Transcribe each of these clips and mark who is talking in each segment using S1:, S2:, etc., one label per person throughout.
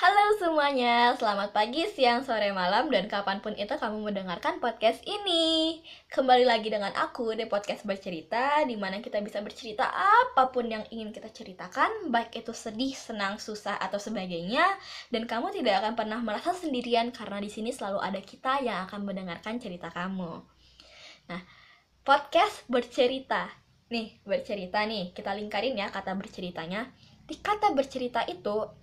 S1: Halo semuanya, selamat pagi, siang, sore, malam, dan kapan pun itu kamu mendengarkan podcast ini. Kembali lagi dengan aku di podcast bercerita Di mana kita bisa bercerita apa pun yang ingin kita ceritakan Baik itu sedih, senang, susah, atau sebagainya Dan kamu tidak akan pernah merasa sendirian Karena di sini selalu ada kita yang akan mendengarkan cerita kamu. Nah, podcast bercerita. Nih, bercerita nih, kita lingkarin ya kata berceritanya. Di kata bercerita itu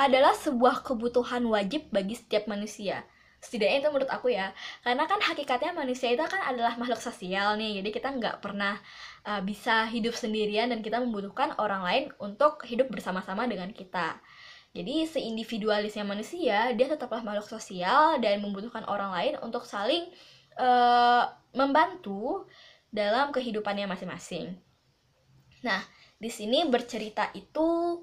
S1: adalah sebuah kebutuhan wajib bagi setiap manusia. Setidaknya itu menurut aku ya. Karena kan hakikatnya manusia itu kan adalah makhluk sosial nih. Jadi kita nggak pernah uh, bisa hidup sendirian dan kita membutuhkan orang lain untuk hidup bersama-sama dengan kita. Jadi seindividualisnya manusia dia tetaplah makhluk sosial dan membutuhkan orang lain untuk saling uh, membantu dalam kehidupannya masing-masing. Nah di sini bercerita itu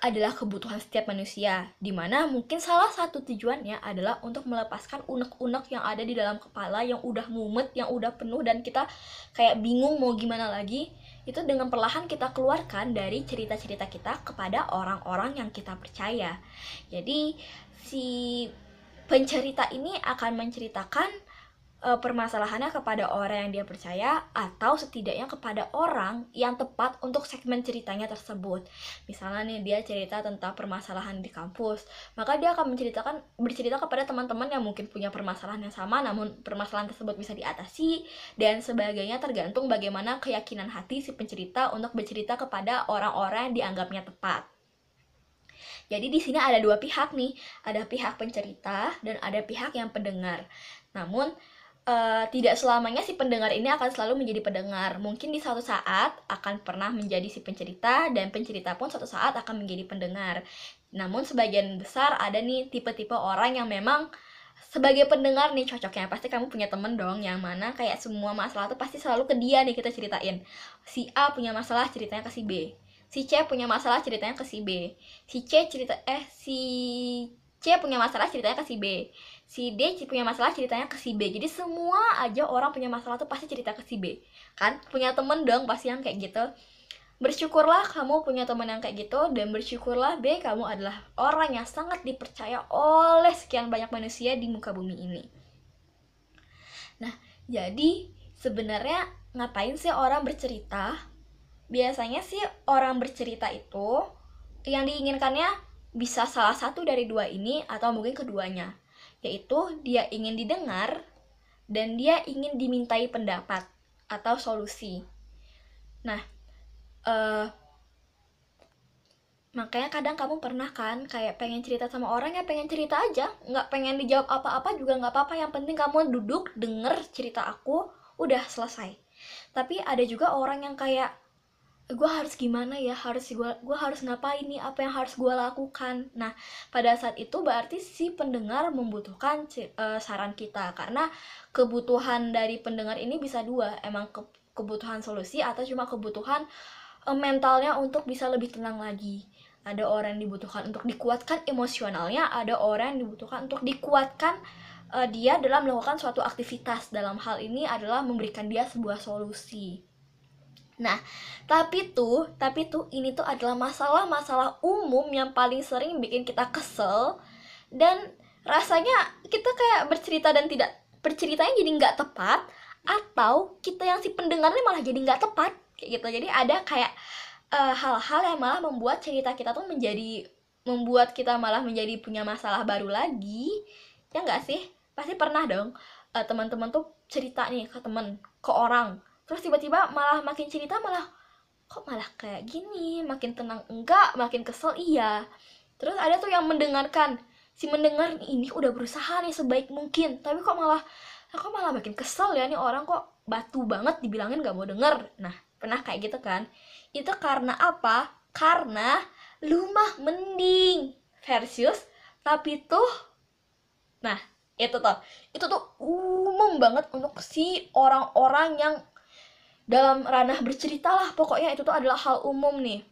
S1: adalah kebutuhan setiap manusia, di mana mungkin salah satu tujuannya adalah untuk melepaskan unek-unek yang ada di dalam kepala yang udah mumet, yang udah penuh dan kita kayak bingung mau gimana lagi. Itu dengan perlahan kita keluarkan dari cerita-cerita kita kepada orang-orang yang kita percaya. Jadi si pencerita ini akan menceritakan uh, permasalahannya kepada orang yang dia percaya atau setidaknya kepada orang yang tepat untuk segmen ceritanya tersebut. Misalnya nih dia cerita tentang permasalahan di kampus, maka dia akan menceritakan bercerita kepada teman-teman yang mungkin punya permasalahan yang sama namun permasalahan tersebut bisa diatasi dan sebagainya tergantung bagaimana keyakinan hati si pencerita untuk bercerita kepada orang-orang yang dianggapnya tepat. Jadi di sini ada dua pihak nih, ada pihak pencerita dan ada pihak yang pendengar. Namun uh, tidak selamanya si pendengar ini akan selalu menjadi pendengar. Mungkin di suatu saat akan pernah menjadi si pencerita dan pencerita pun suatu saat akan menjadi pendengar. Namun sebagian besar ada nih tipe-tipe orang yang memang sebagai pendengar nih cocoknya pasti kamu punya temen dong yang mana kayak semua masalah tuh pasti selalu ke dia nih kita ceritain si A punya masalah ceritanya ke si B si C punya masalah ceritanya ke si B si C cerita eh si C punya masalah ceritanya ke si B si D punya masalah ceritanya ke si B. Jadi semua aja orang punya masalah tuh pasti cerita ke si B. Kan? Punya temen dong pasti yang kayak gitu. Bersyukurlah kamu punya teman yang kayak gitu dan bersyukurlah B kamu adalah orang yang sangat dipercaya oleh sekian banyak manusia di muka bumi ini. Nah jadi sebenarnya ngapain sih orang bercerita? Biasanya sih orang bercerita itu yang diinginkannya bisa salah satu dari dua ini atau mungkin keduanya, yaitu dia ingin didengar dan dia ingin dimintai pendapat atau solusi. Nah, uh, makanya kadang kamu pernah kan kayak pengen cerita sama orang ya pengen cerita aja, nggak pengen dijawab apa-apa juga nggak apa-apa. Yang penting kamu duduk denger cerita aku, udah selesai. Tapi ada juga orang yang kayak gue harus gimana ya? Harus gue gue harus ngapain nih? Apa yang harus gue lakukan? Nah pada saat itu berarti si pendengar membutuhkan uh, saran kita. Karena kebutuhan dari pendengar ini bisa dua. Emang ke, kebutuhan solusi atau cuma kebutuhan uh, mentalnya untuk bisa lebih tenang lagi. Ada orang yang dibutuhkan untuk dikuatkan emosionalnya ada orang yang dibutuhkan untuk dikuatkan uh, dia dalam melakukan suatu aktivitas. Dalam hal ini adalah memberikan dia sebuah solusi Nah, tapi tuh, tapi tuh ini tuh adalah masalah-masalah umum yang paling sering bikin kita kesel dan rasanya kita kayak bercerita dan tidak berceritanya jadi nggak tepat atau kita yang si pendengarnya malah jadi nggak tepat kayak gitu. Jadi ada kayak eh, hal-hal uh, yang malah membuat cerita kita tuh menjadi membuat kita malah menjadi punya masalah baru lagi. Ya nggak sih? Pasti pernah dong uh, teman-teman tuh cerita nih ke temen, ke orang terus tiba-tiba malah makin cerita malah kok malah kayak gini? Makin tenang enggak? Makin kesel? Iya. Terus ada tuh yang mendengarkan si mendengar ini udah berusaha nih sebaik mungkin tapi kok malah kok malah makin kesel ya nih orang? Kok batu banget dibilangin gak mau denger? Nah pernah kayak gitu kan? Itu karena apa? Karena lumah mending versus tapi tuh nah itu tuh. Itu tuh umum banget untuk si orang-orang yang dalam ranah bercerita lah pokoknya itu tuh adalah hal umum nih.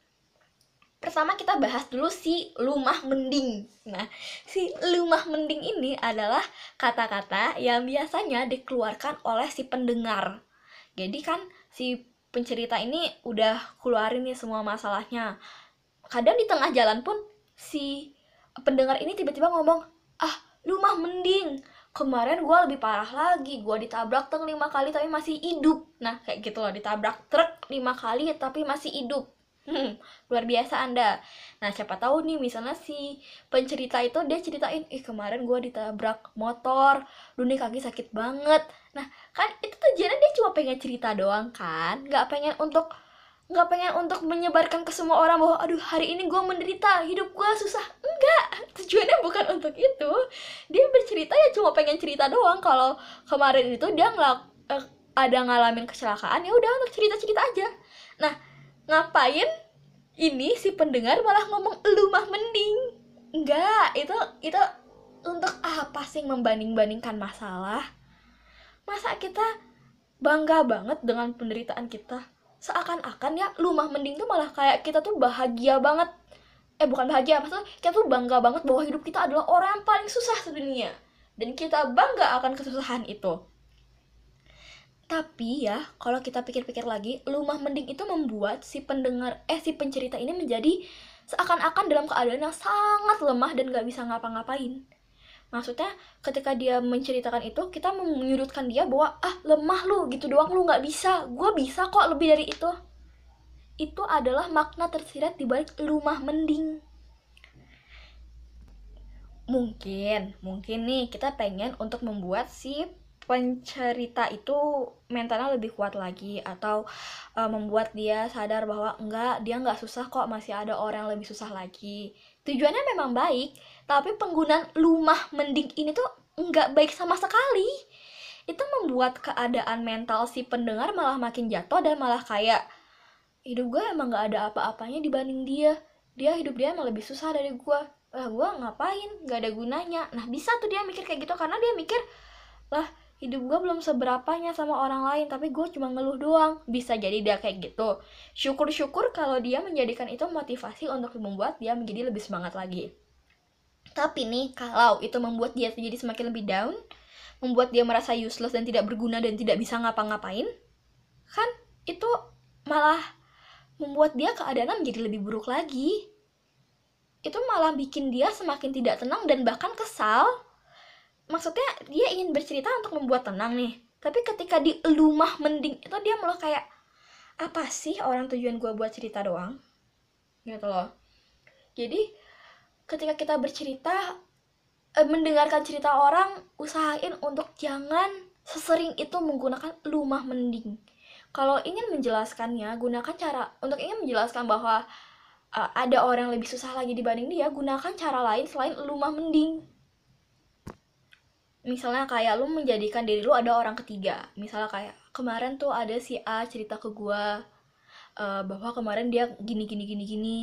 S1: Pertama kita bahas dulu si lumah mending. Nah si lumah mending ini adalah kata-kata yang biasanya dikeluarkan oleh si pendengar. Jadi kan si pencerita ini udah keluarin nih semua masalahnya. Kadang di tengah jalan pun si pendengar ini tiba-tiba ngomong ah lu mah mending kemarin gue lebih parah lagi gue ditabrak truk lima kali tapi masih hidup nah kayak gitu loh ditabrak truk lima kali tapi masih hidup Hmm, luar biasa Anda. Nah, siapa tahu nih misalnya si pencerita itu dia ceritain, "Ih, kemarin gue ditabrak motor, lu nih kaki sakit banget." Nah, kan itu tujuannya dia cuma pengen cerita doang kan, nggak pengen untuk nggak pengen untuk menyebarkan ke semua orang bahwa aduh hari ini gue menderita hidup gue susah. Enggak tujuannya bukan untuk itu. Dia bercerita ya cuma pengen cerita doang. Kalau kemarin itu dia ngelak eh, ada ngalamin kecelakaan ya udah untuk cerita cerita aja. Nah ngapain ini si pendengar malah ngomong lu mah mending. Enggak itu itu untuk apa sih membanding-bandingkan masalah? Masa kita bangga banget dengan penderitaan kita seakan-akan ya lu mah mending tuh malah kayak kita tuh bahagia banget. Eh bukan bahagia maksudnya kita tuh bangga banget bahwa hidup kita adalah orang yang paling susah sedunia. Dan kita bangga akan kesusahan itu. Tapi ya, kalau kita pikir-pikir lagi, lumah mending itu membuat si pendengar, eh si pencerita ini menjadi seakan-akan dalam keadaan yang sangat lemah dan gak bisa ngapa-ngapain. Maksudnya ketika dia menceritakan itu, kita menyudutkan dia bahwa ah lemah lu gitu doang lu gak bisa, gue bisa kok lebih dari itu. Itu adalah makna tersirat di balik lumah mending. Mungkin, mungkin nih kita pengen untuk membuat si pencerita itu mentalnya lebih kuat lagi atau uh, membuat dia sadar bahwa enggak dia nggak susah kok masih ada orang yang lebih susah lagi tujuannya memang baik tapi penggunaan lumah mending ini tuh nggak baik sama sekali. Itu membuat keadaan mental si pendengar malah makin jatuh dan malah kayak hidup gue emang nggak ada apa-apanya dibanding dia. Dia hidup dia emang lebih susah dari gue lah gue ngapain? Nggak ada gunanya. Nah bisa tuh dia mikir kayak gitu karena dia mikir lah hidup gue belum seberapanya sama orang lain tapi gue cuma ngeluh doang. Bisa jadi dia kayak gitu. Syukur-syukur kalau dia menjadikan itu motivasi untuk membuat dia menjadi lebih semangat lagi tapi nih kalau itu membuat dia jadi semakin lebih down membuat dia merasa useless dan tidak berguna dan tidak bisa ngapa-ngapain kan itu malah membuat dia keadaannya menjadi lebih buruk lagi. Itu malah bikin dia semakin tidak tenang dan bahkan kesal. Maksudnya dia ingin bercerita untuk membuat tenang nih. Tapi ketika di lumah mending itu dia malah kayak apa sih orang tujuan gue buat cerita doang? Gitu loh. Jadi ketika kita bercerita eh, mendengarkan cerita orang usahain untuk jangan sesering itu menggunakan lumah mending. Kalau ingin menjelaskannya gunakan cara untuk ingin menjelaskan bahwa uh, ada orang yang lebih susah lagi dibanding dia gunakan cara lain selain lumah mending. Misalnya kayak lu menjadikan diri lu ada orang ketiga. Misalnya kayak kemarin tuh ada si A cerita ke gua uh, bahwa kemarin dia gini gini gini gini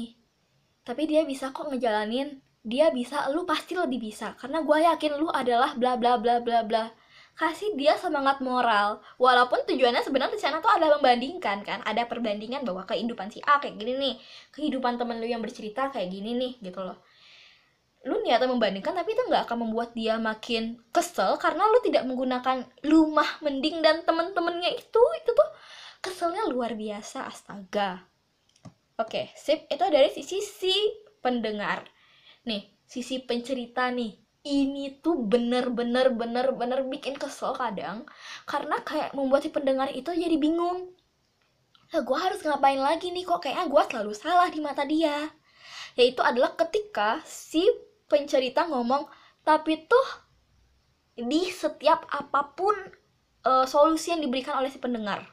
S1: tapi dia bisa kok ngejalanin. Dia bisa lu pasti lebih bisa. Karena gua yakin lu adalah bla bla bla bla bla. Kasih dia semangat moral. Walaupun tujuannya sebenarnya di sana tuh ada membandingkan kan? Ada perbandingan bahwa kehidupan si A kayak gini nih. Kehidupan temen lu yang bercerita kayak gini nih gitu loh. Lu niatnya membandingkan tapi itu nggak akan membuat dia makin kesel karena lu tidak menggunakan lumah mending dan temen-temennya itu. Itu tuh keselnya luar biasa astaga oke sip. Itu dari sisi si pendengar. Nih sisi pencerita nih. Ini tuh bener-bener bener-bener bikin kesel kadang. Karena kayak membuat si pendengar itu jadi bingung. Nah gue harus ngapain lagi nih? Kok kayaknya gue selalu salah di mata dia. Yaitu adalah ketika si pencerita ngomong tapi tuh di setiap apa pun uh, solusi yang diberikan oleh si pendengar.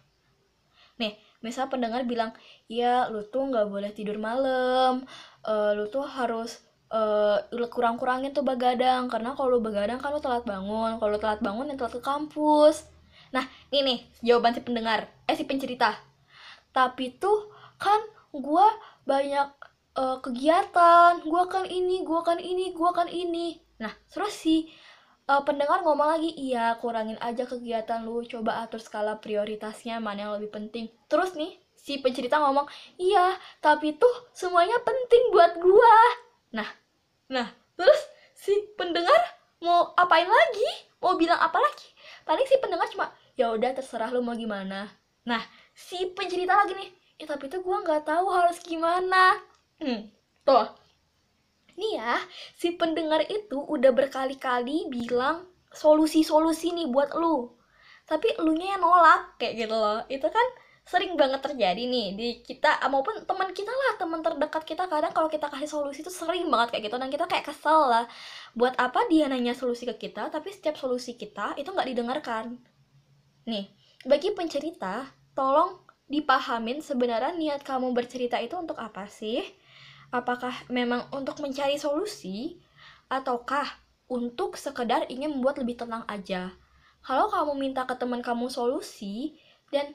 S1: Nih misal pendengar bilang ya lu tuh nggak boleh tidur malam. Uh, lu tuh harus uh, kurang-kurangin tuh begadang. Karena kalau begadang kan lu telat bangun. Kalau telat bangun yang telat ke kampus. Nah ini nih jawaban si pendengar eh si pencerita. Tapi tuh kan gue banyak uh, kegiatan. Gue akan ini gue akan ini gue akan ini. Nah terus si uh, pendengar ngomong lagi iya kurangin aja kegiatan lu coba atur skala prioritasnya mana yang lebih penting. Terus nih si pencerita ngomong iya tapi tuh semuanya penting buat gua. Nah nah terus si pendengar mau apain lagi? Mau bilang apa lagi? Paling si pendengar cuma ya udah terserah lu mau gimana. Nah si pencerita lagi nih ya tapi tuh gua nggak tahu harus gimana. Hmm, tuh nih ya si pendengar itu udah berkali-kali bilang solusi-solusi nih buat lu. Tapi elunya yang nolak kayak gitu loh. Itu kan sering banget terjadi nih di kita maupun teman kita lah teman terdekat kita. Kadang kalau kita kasih solusi itu sering banget kayak gitu. Dan kita kayak kesel lah. Buat apa dia nanya solusi ke kita tapi setiap solusi kita itu nggak didengarkan. Nih bagi pencerita tolong dipahamin sebenarnya niat kamu bercerita itu untuk apa sih apakah memang untuk mencari solusi ataukah untuk sekedar ingin membuat lebih tenang aja? Kalau kamu minta ke teman kamu solusi dan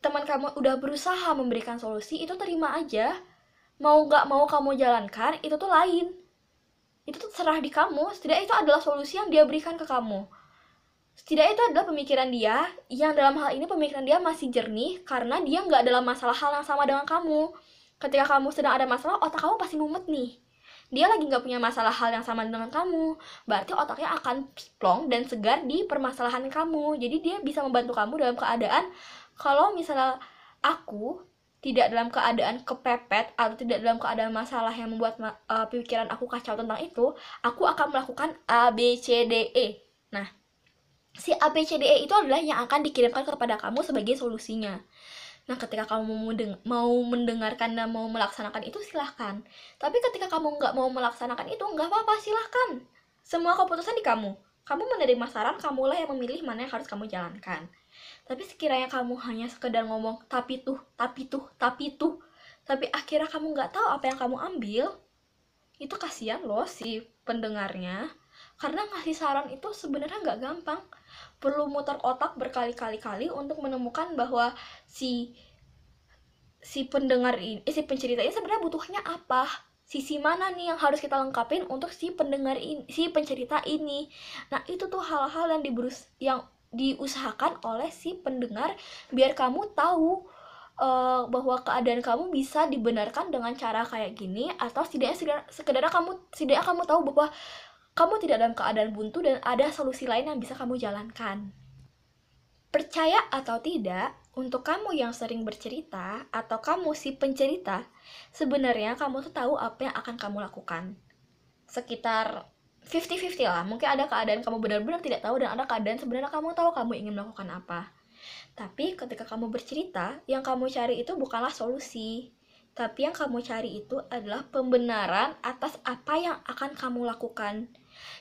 S1: teman kamu udah berusaha memberikan solusi itu terima aja. Mau gak mau kamu jalankan itu tuh lain. Itu tuh serah di kamu. Setidaknya itu adalah solusi yang dia berikan ke kamu. Setidaknya itu adalah pemikiran dia yang dalam hal ini pemikiran dia masih jernih karena dia nggak dalam masalah hal yang sama dengan kamu ketika kamu sedang ada masalah otak kamu pasti mumet nih dia lagi nggak punya masalah hal yang sama dengan kamu berarti otaknya akan plong dan segar di permasalahan kamu jadi dia bisa membantu kamu dalam keadaan kalau misalnya aku tidak dalam keadaan kepepet atau tidak dalam keadaan masalah yang membuat uh, pikiran aku kacau tentang itu, aku akan melakukan A B C D E. Nah, si A B C D E itu adalah yang akan dikirimkan kepada kamu sebagai solusinya. Nah, ketika kamu mau, mendengarkan dan mau melaksanakan itu silahkan. Tapi ketika kamu nggak mau melaksanakan itu, nggak apa-apa, silahkan. Semua keputusan di kamu. Kamu menerima saran, kamulah yang memilih mana yang harus kamu jalankan. Tapi sekiranya kamu hanya sekedar ngomong tapi tuh, tapi tuh, tapi tuh, tapi akhirnya kamu nggak tahu apa yang kamu ambil, itu kasihan loh si pendengarnya. Karena ngasih saran itu sebenarnya nggak gampang. Perlu muter otak berkali-kali-kali untuk menemukan bahwa si si pendengar ini, eh, si pencerita ini sebenarnya butuhnya apa sisi mana nih yang harus kita lengkapin untuk si pendengar ini, si pencerita ini. Nah, itu tuh hal-hal yang diberus yang diusahakan oleh si pendengar biar kamu tahu uh, bahwa keadaan kamu bisa dibenarkan dengan cara kayak gini atau setidaknya sekedar kamu setidaknya kamu tahu bahwa kamu tidak dalam keadaan buntu dan ada solusi lain yang bisa kamu jalankan. Percaya atau tidak, untuk kamu yang sering bercerita atau kamu si pencerita, sebenarnya kamu tuh tahu apa yang akan kamu lakukan. Sekitar 50-50 lah mungkin ada keadaan kamu benar-benar tidak tahu dan ada keadaan sebenarnya kamu tahu kamu ingin melakukan apa tapi ketika kamu bercerita yang kamu cari itu bukanlah solusi tapi yang kamu cari itu adalah pembenaran atas apa yang akan kamu lakukan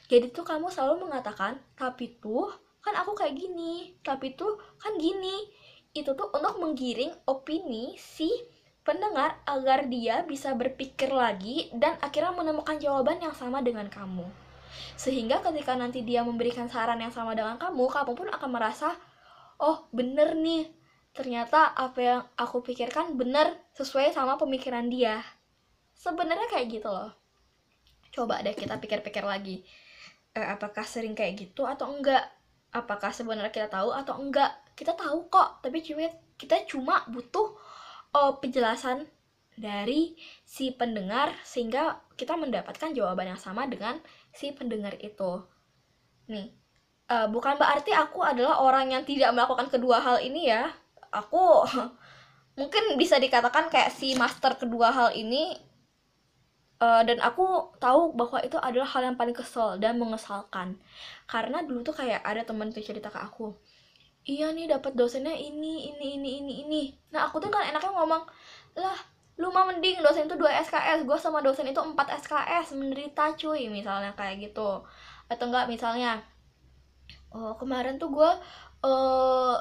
S1: jadi tuh kamu selalu mengatakan tapi tuh kan aku kayak gini tapi tuh kan gini. Itu tuh untuk menggiring opini si pendengar agar dia bisa berpikir lagi dan akhirnya menemukan jawaban yang sama dengan kamu. Sehingga ketika nanti dia memberikan saran yang sama dengan kamu kamu pun akan merasa oh bener nih. Ternyata apa yang aku pikirkan bener sesuai sama pemikiran dia. Sebenarnya kayak gitu loh. Coba deh kita pikir-pikir lagi eh, apakah sering kayak gitu atau enggak apakah sebenarnya kita tahu atau enggak kita tahu kok tapi cuma kita cuma butuh uh, penjelasan dari si pendengar sehingga kita mendapatkan jawaban yang sama dengan si pendengar itu. Nih, uh, bukan berarti aku adalah orang yang tidak melakukan kedua hal ini ya. Aku mungkin bisa dikatakan kayak si master kedua hal ini uh, dan aku tahu bahwa itu adalah hal yang paling kesel dan mengesalkan. Karena dulu tuh kayak ada temen tuh cerita ke aku iya nih dapat dosennya ini ini ini ini ini. Nah aku tuh kan enaknya ngomong lah lu mah mending dosen itu 2 SKS gue sama dosen itu 4 SKS menderita cuy misalnya kayak gitu. Atau enggak misalnya oh kemarin tuh gue uh,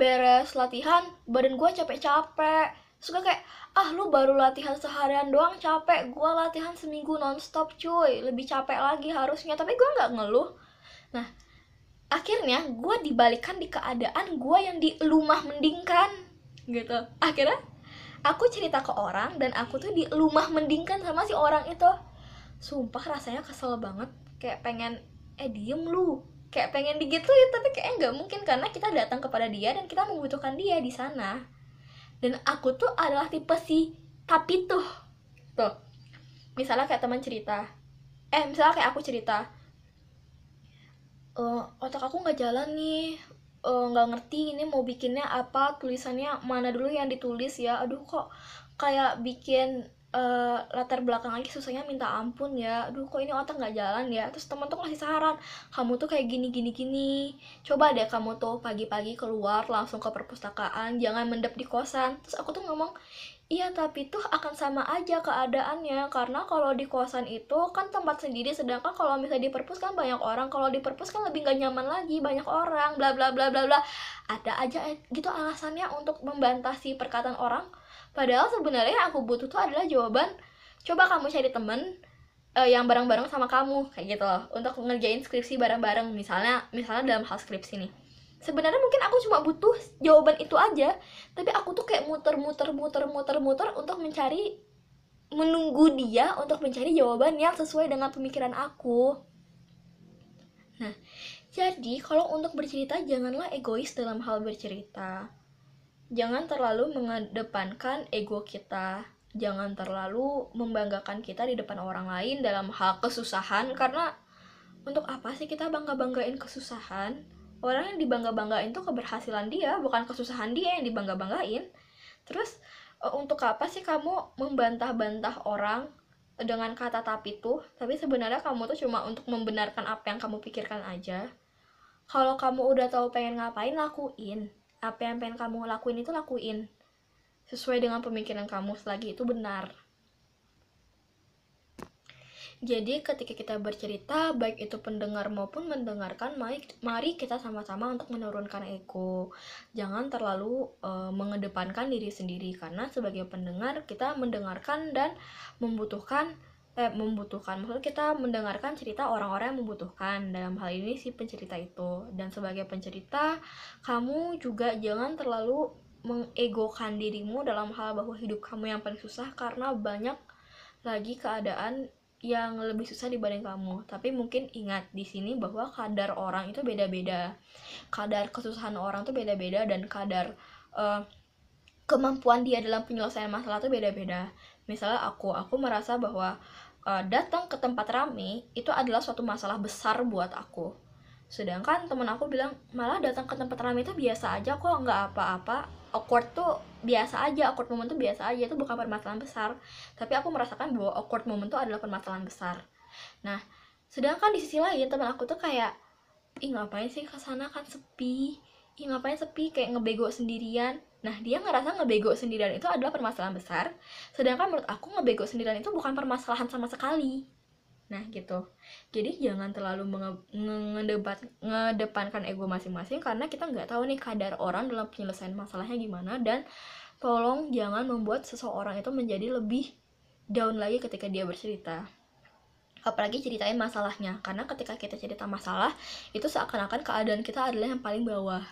S1: beres latihan badan gue capek-capek suka kayak ah lu baru latihan seharian doang capek. Gue latihan seminggu nonstop cuy. Lebih capek lagi harusnya. Tapi gue nggak ngeluh. Nah akhirnya gue dibalikan di keadaan gue yang di lumah mendingkan gitu. Akhirnya aku cerita ke orang dan aku tuh di rumah mendingkan sama si orang itu. Sumpah rasanya kesel banget. Kayak pengen eh diem lu. Kayak pengen digituin tapi kayak nggak mungkin karena kita datang kepada dia dan kita membutuhkan dia di sana dan aku tuh adalah tipe si tapi tuh. Tuh. Misalnya kayak teman cerita. Eh misalnya kayak aku cerita. Uh, otak aku nggak jalan nih. Eh, nggak uh, ngerti ini mau bikinnya apa tulisannya mana dulu yang ditulis ya. Aduh kok kayak bikin uh, latar belakang lagi susahnya minta ampun ya. Aduh kok ini otak nggak jalan ya? Terus teman tuh ngasih saran kamu tuh kayak gini gini gini. Coba deh kamu tuh pagi-pagi keluar langsung ke perpustakaan jangan mendep di kosan. Terus aku tuh ngomong Iya, tapi tuh akan sama aja keadaannya. Karena kalau di kosan itu kan tempat sendiri sedangkan kalau misalnya di perpus kan banyak orang. Kalau di perpus kan lebih gak nyaman lagi banyak orang bla bla bla bla bla. Ada aja eh, gitu alasannya untuk membantah si perkataan orang padahal sebenarnya yang aku butuh tuh adalah jawaban coba kamu cari temen uh, yang bareng-bareng sama kamu kayak gitu loh. Untuk ngerjain skripsi bareng-bareng misalnya misalnya dalam hal skripsi nih. Sebenarnya mungkin aku cuma butuh jawaban itu aja tapi aku tuh kayak muter-muter muter-muter muter untuk mencari menunggu dia untuk mencari jawaban yang sesuai dengan pemikiran aku. Nah jadi kalau untuk bercerita janganlah egois dalam hal bercerita jangan terlalu mengedepankan ego kita. Jangan terlalu membanggakan kita di depan orang lain dalam hal kesusahan karena untuk apa sih kita bangga-banggain kesusahan? Orang yang dibangga-banggain tuh keberhasilan dia bukan kesusahan dia yang dibangga-banggain. Terus uh, untuk apa sih kamu membantah-bantah orang dengan kata tapi tuh? Tapi sebenarnya kamu tuh cuma untuk membenarkan apa yang kamu pikirkan aja. Kalau kamu udah tahu pengen ngapain lakuin apa yang pengen kamu lakuin itu lakuin sesuai dengan pemikiran kamu selagi itu benar jadi ketika kita bercerita, baik itu pendengar maupun mendengarkan, mari, kita sama-sama untuk menurunkan ego. Jangan terlalu uh, mengedepankan diri sendiri karena sebagai pendengar kita mendengarkan dan membutuhkan eh membutuhkan maksudnya kita mendengarkan cerita orang-orang yang membutuhkan dalam hal ini si pencerita itu dan sebagai pencerita kamu juga jangan terlalu mengegokan dirimu dalam hal bahwa hidup kamu yang paling susah karena banyak lagi keadaan yang lebih susah dibanding kamu. Tapi mungkin ingat di sini bahwa kadar orang itu beda-beda. Kadar kesusahan orang itu beda-beda dan kadar uh, kemampuan dia dalam penyelesaian masalah itu beda-beda. Misalnya aku, aku merasa bahwa uh, datang ke tempat rame itu adalah suatu masalah besar buat aku. Sedangkan temen aku bilang malah datang ke tempat rame itu biasa aja kok, nggak apa-apa. Awkward tuh biasa aja awkward moment tuh biasa aja itu bukan permasalahan besar. Tapi aku merasakan bahwa awkward moment tuh adalah permasalahan besar. Nah sedangkan di sisi lain teman aku tuh kayak ih ngapain sih ke sana? Kan sepi. Ih ngapain sepi? Kayak ngebego sendirian nah dia ngerasa ngebego sendirian itu adalah permasalahan besar sedangkan menurut aku ngebego sendirian itu bukan permasalahan sama sekali. Nah gitu. Jadi jangan terlalu mengedebat, ngedepankan ego masing-masing Karena kita nggak tahu nih kadar orang dalam penyelesaian masalahnya gimana Dan tolong jangan membuat seseorang itu menjadi lebih down lagi ketika dia bercerita. Apalagi ceritain masalahnya karena ketika kita cerita masalah itu seakan-akan keadaan kita adalah yang paling bawah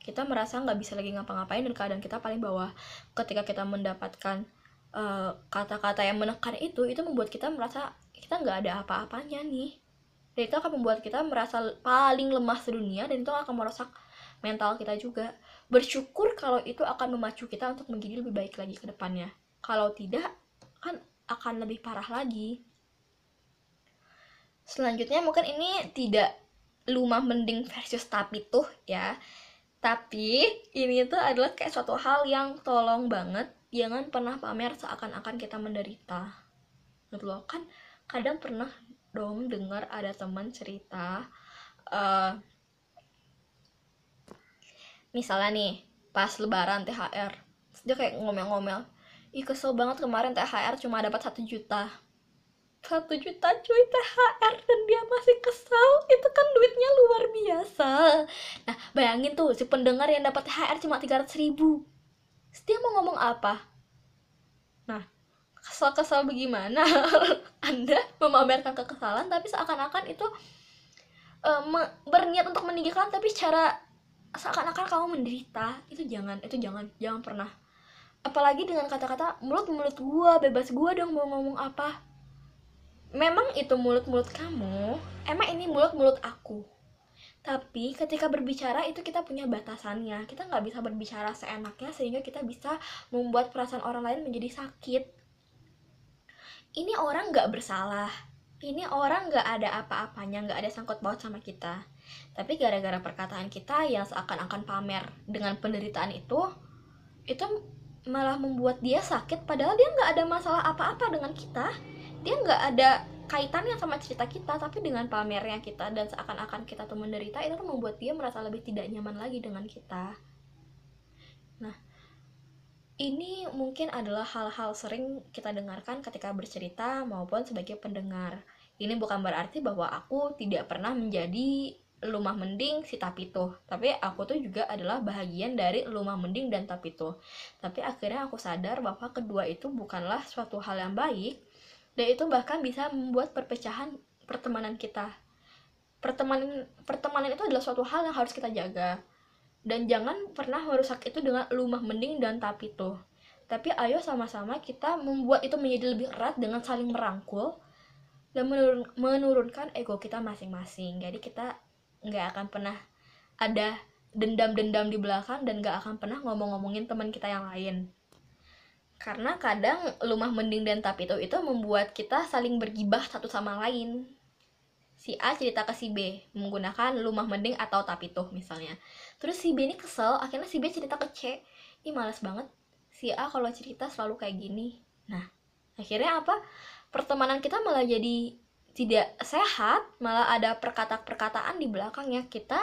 S1: kita merasa nggak bisa lagi ngapa-ngapain dan keadaan kita paling bawah. Ketika kita mendapatkan eh, kata-kata uh, yang menekan itu itu membuat kita merasa kita nggak ada apa-apanya nih. Dan itu akan membuat kita merasa paling lemah sedunia dan itu akan merusak mental kita juga. Bersyukur kalau itu akan memacu kita untuk menjadi lebih baik lagi ke depannya. Kalau tidak kan akan lebih parah lagi. Selanjutnya mungkin ini tidak lumah mending versus tapi tuh ya tapi ini tuh adalah kayak suatu hal yang tolong banget. Jangan pernah pamer seakan-akan kita menderita. Gitu loh. Kan kadang pernah dong dengar ada teman cerita uh, misalnya nih pas lebaran THR dia kayak ngomel-ngomel ih kesel banget kemarin THR cuma dapat satu juta satu juta cuy THR dan dia masih kesel. Itu kan duitnya luar biasa. Nah bayangin tuh si pendengar yang dapat THR cuma 300 ribu. Dia mau ngomong apa? Nah kesal-kesal bagaimana? Anda memamerkan kekesalan tapi seakan-akan itu uh, berniat untuk meninggikan tapi secara seakan-akan kamu menderita. Itu jangan itu jangan jangan pernah. Apalagi dengan kata-kata mulut mulut gua bebas gua dong mau ngomong apa memang itu mulut mulut kamu. Emang ini mulut mulut aku. Tapi ketika berbicara itu kita punya batasannya. Kita nggak bisa berbicara seenaknya sehingga kita bisa membuat perasaan orang lain menjadi sakit. Ini orang nggak bersalah. Ini orang nggak ada apa-apanya nggak ada sangkut paut sama kita. Tapi gara-gara perkataan kita yang seakan-akan pamer dengan penderitaan itu itu malah membuat dia sakit padahal dia nggak ada masalah apa-apa dengan kita dia nggak ada kaitannya sama cerita kita tapi dengan pamernya kita dan seakan-akan kita tuh menderita itu tuh membuat dia merasa lebih tidak nyaman lagi dengan kita. Nah ini mungkin adalah hal-hal sering kita dengarkan ketika bercerita maupun sebagai pendengar. Ini bukan berarti bahwa aku tidak pernah menjadi lumah mending si tapito tapi aku tuh juga adalah bahagian dari lumah mending dan tapito tapi akhirnya aku sadar bahwa kedua itu bukanlah suatu hal yang baik dan itu bahkan bisa membuat perpecahan pertemanan kita. Pertemanan pertemanan itu adalah suatu hal yang harus kita jaga. Dan jangan pernah merusak itu dengan lumah mending dan tapi tuh. Tapi ayo sama-sama kita membuat itu menjadi lebih erat dengan saling merangkul dan menurun, menurunkan ego kita masing-masing. Jadi kita nggak akan pernah ada dendam-dendam di belakang dan nggak akan pernah ngomong-ngomongin teman kita yang lain karena kadang lumah mending dan tapito itu membuat kita saling bergibah satu sama lain. Si A cerita ke si B menggunakan lumah mending atau tapito misalnya. Terus si B ini kesel akhirnya si B cerita ke C. Ini males banget. Si A kalau cerita selalu kayak gini. Nah akhirnya apa? Pertemanan kita malah jadi tidak sehat malah ada perkataan-perkataan di belakangnya. Kita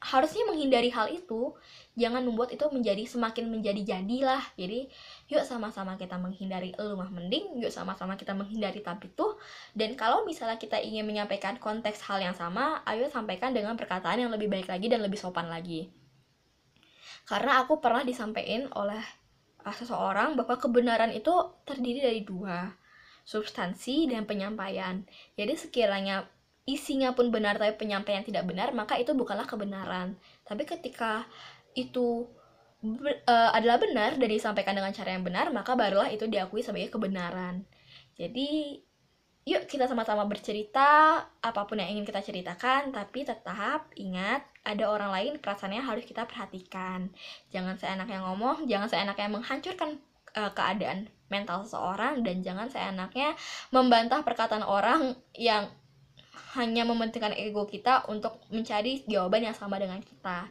S1: harusnya menghindari hal itu jangan membuat itu menjadi semakin menjadi jadilah. Jadi yuk sama-sama kita menghindari lumah mending yuk sama-sama kita menghindari tapi tuh dan kalau misalnya kita ingin menyampaikan konteks hal yang sama ayo sampaikan dengan perkataan yang lebih baik lagi dan lebih sopan lagi. Karena aku pernah disampaikan oleh uh, seseorang bahwa kebenaran itu terdiri dari dua substansi dan penyampaian. Jadi sekiranya isinya pun benar tapi penyampaian tidak benar maka itu bukanlah kebenaran. Tapi ketika itu uh, adalah benar dan disampaikan dengan cara yang benar maka barulah itu diakui sebagai kebenaran. Jadi yuk kita sama-sama bercerita apa pun yang ingin kita ceritakan tapi tetap ingat ada orang lain perasaannya harus kita perhatikan. Jangan seenaknya ngomong jangan seenaknya menghancurkan uh, keadaan mental seseorang dan jangan seenaknya membantah perkataan orang yang hanya mementingkan ego kita untuk mencari jawaban yang sama dengan kita.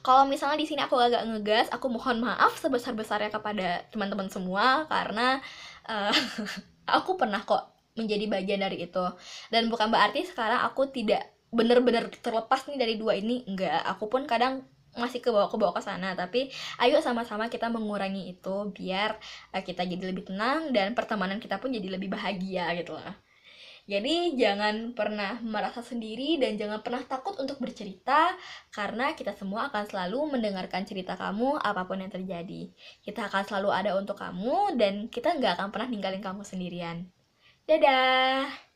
S1: Kalau misalnya di sini aku agak ngegas, aku mohon maaf sebesar-besarnya kepada teman-teman semua karena uh, aku pernah kok menjadi bagian dari itu. Dan bukan berarti sekarang aku tidak benar-benar terlepas nih dari dua ini, enggak. Aku pun kadang masih ke bawah ke bawah ke sana tapi ayo sama-sama kita mengurangi itu biar uh, kita jadi lebih tenang dan pertemanan kita pun jadi lebih bahagia gitu lah jadi jangan pernah merasa sendiri dan jangan pernah takut untuk bercerita karena kita semua akan selalu mendengarkan cerita kamu apa pun yang terjadi. Kita akan selalu ada untuk kamu dan kita nggak akan pernah ninggalin kamu sendirian. Dadah!